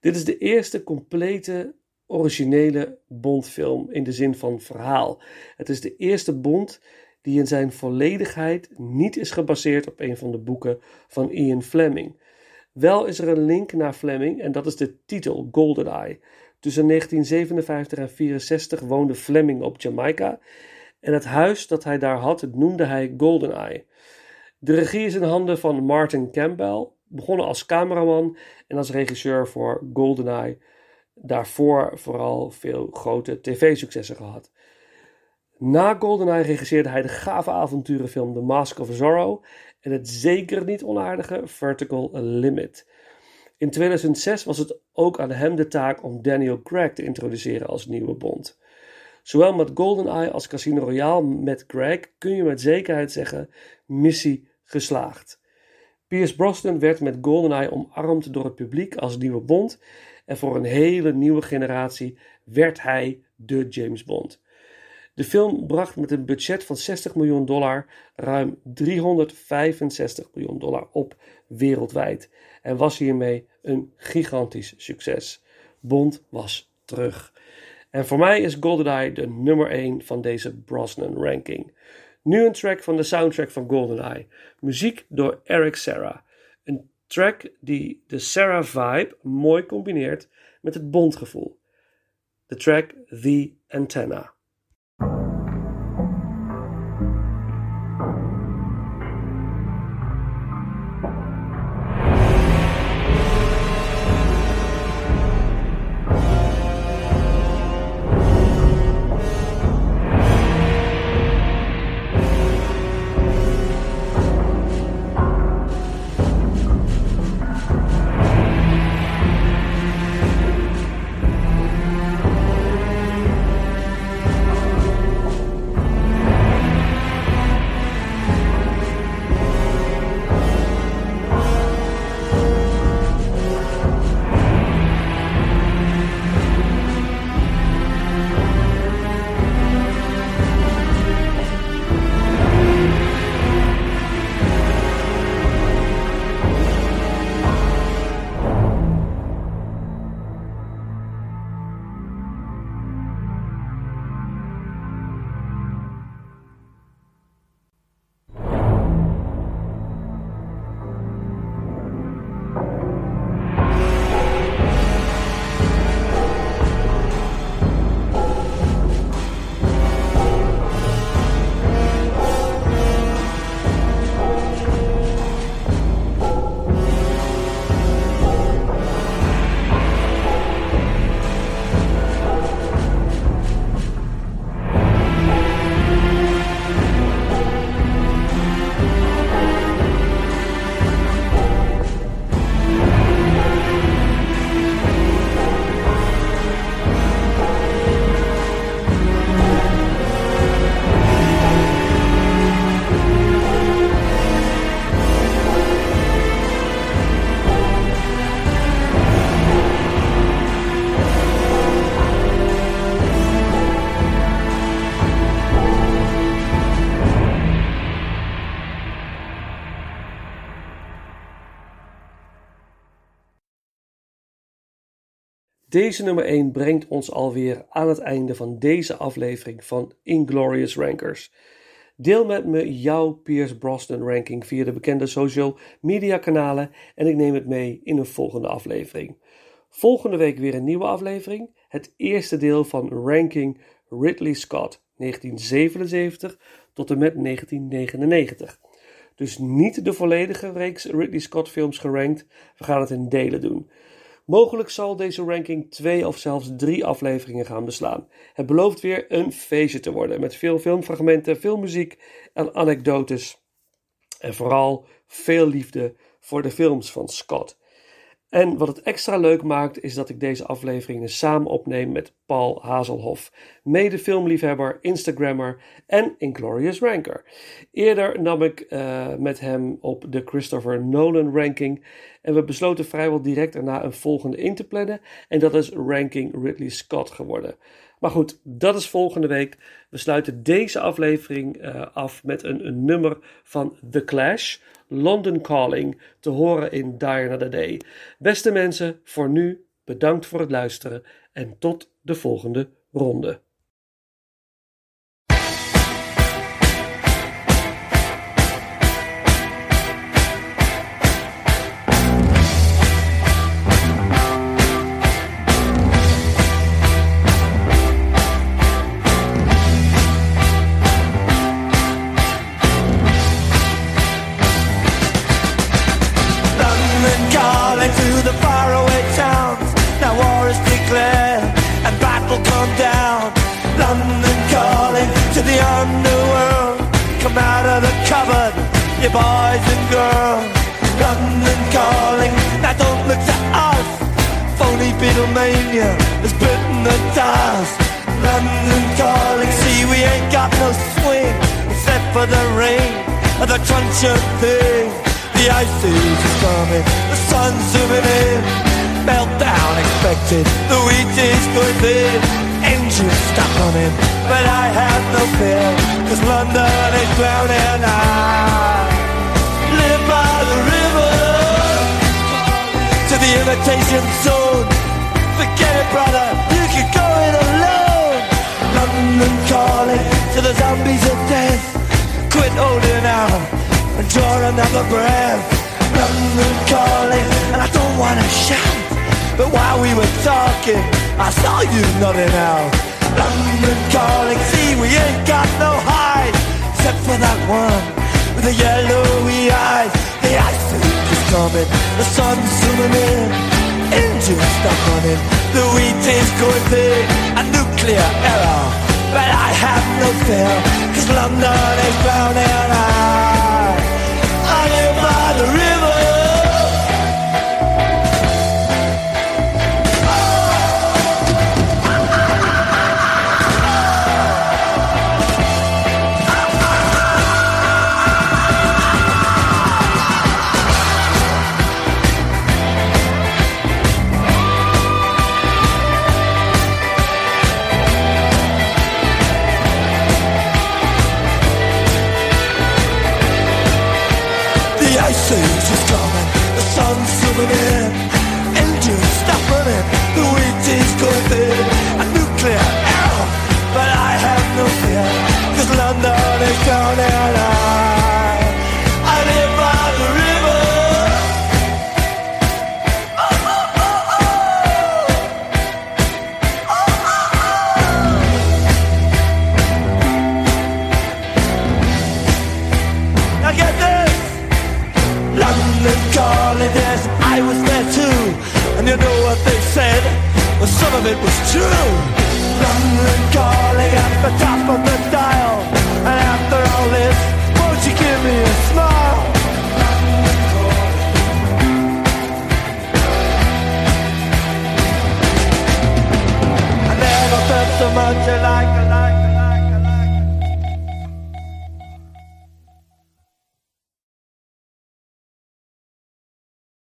Dit is de eerste complete originele Bondfilm in de zin van verhaal. Het is de eerste Bond die in zijn volledigheid niet is gebaseerd op een van de boeken van Ian Fleming. Wel is er een link naar Fleming en dat is de titel GoldenEye. Tussen 1957 en 64 woonde Fleming op Jamaica en het huis dat hij daar had noemde hij GoldenEye. De regie is in handen van Martin Campbell, begonnen als cameraman en als regisseur voor GoldenEye. Daarvoor vooral veel grote tv-successen gehad. Na GoldenEye regisseerde hij de gave avonturenfilm The Mask of Zorro en het zeker niet onaardige Vertical Limit. In 2006 was het ook aan hem de taak om Daniel Craig te introduceren als nieuwe Bond. Zowel met GoldenEye als Casino Royale met Craig kun je met zekerheid zeggen: missie geslaagd. Pierce Brosnan werd met GoldenEye omarmd door het publiek als nieuwe Bond en voor een hele nieuwe generatie werd hij de James Bond. De film bracht met een budget van 60 miljoen dollar ruim 365 miljoen dollar op wereldwijd en was hiermee een gigantisch succes. Bond was terug. En voor mij is GoldenEye de nummer 1 van deze Brosnan ranking. Nu een track van de soundtrack van GoldenEye. Muziek door Eric Serra. Een track die de Serra vibe mooi combineert met het Bondgevoel. De track The Antenna. Deze nummer 1 brengt ons alweer aan het einde van deze aflevering van Inglorious Rankers. Deel met me jouw Pierce Brosnan ranking via de bekende social media kanalen en ik neem het mee in een volgende aflevering. Volgende week weer een nieuwe aflevering, het eerste deel van Ranking Ridley Scott 1977 tot en met 1999. Dus niet de volledige reeks Ridley Scott films gerankt, we gaan het in delen doen. Mogelijk zal deze ranking twee of zelfs drie afleveringen gaan beslaan. Het belooft weer een feestje te worden met veel filmfragmenten, veel muziek en anekdotes. En vooral veel liefde voor de films van Scott. En wat het extra leuk maakt, is dat ik deze afleveringen samen opneem met Paul Hazelhoff, mede filmliefhebber, Instagrammer en Inglorious Ranker. Eerder nam ik uh, met hem op de Christopher Nolan ranking en we besloten vrijwel direct erna een volgende in te plannen en dat is Ranking Ridley Scott geworden. Maar goed, dat is volgende week. We sluiten deze aflevering uh, af met een, een nummer van The Clash. London Calling te horen in Die Another Day. Beste mensen, voor nu bedankt voor het luisteren en tot de volgende ronde. Crunch of thing. The ice is coming, the sun's zooming in. Meltdown expected, the wheat is going thin. Engines stop running, but I have no fear. Cause London is drowning. I live by the river to the imitation zone. Forget it, brother, you can go it alone. London calling to the zombies of death. Quit holding out and draw another breath. London calling, and I don't wanna shout. But while we were talking, I saw you nodding out. London calling, see we ain't got no hide, except for that one with the yellowy eyes. The ice is coming, the sun's zooming in, engines stop running, the wheat is going big, a nuclear error. But I have no fear, cause London is drowning. Live by the river. Zooming in, engines stop running, the wheat is going thin, a nuclear error, but I have no fear, cause London is drowning. I,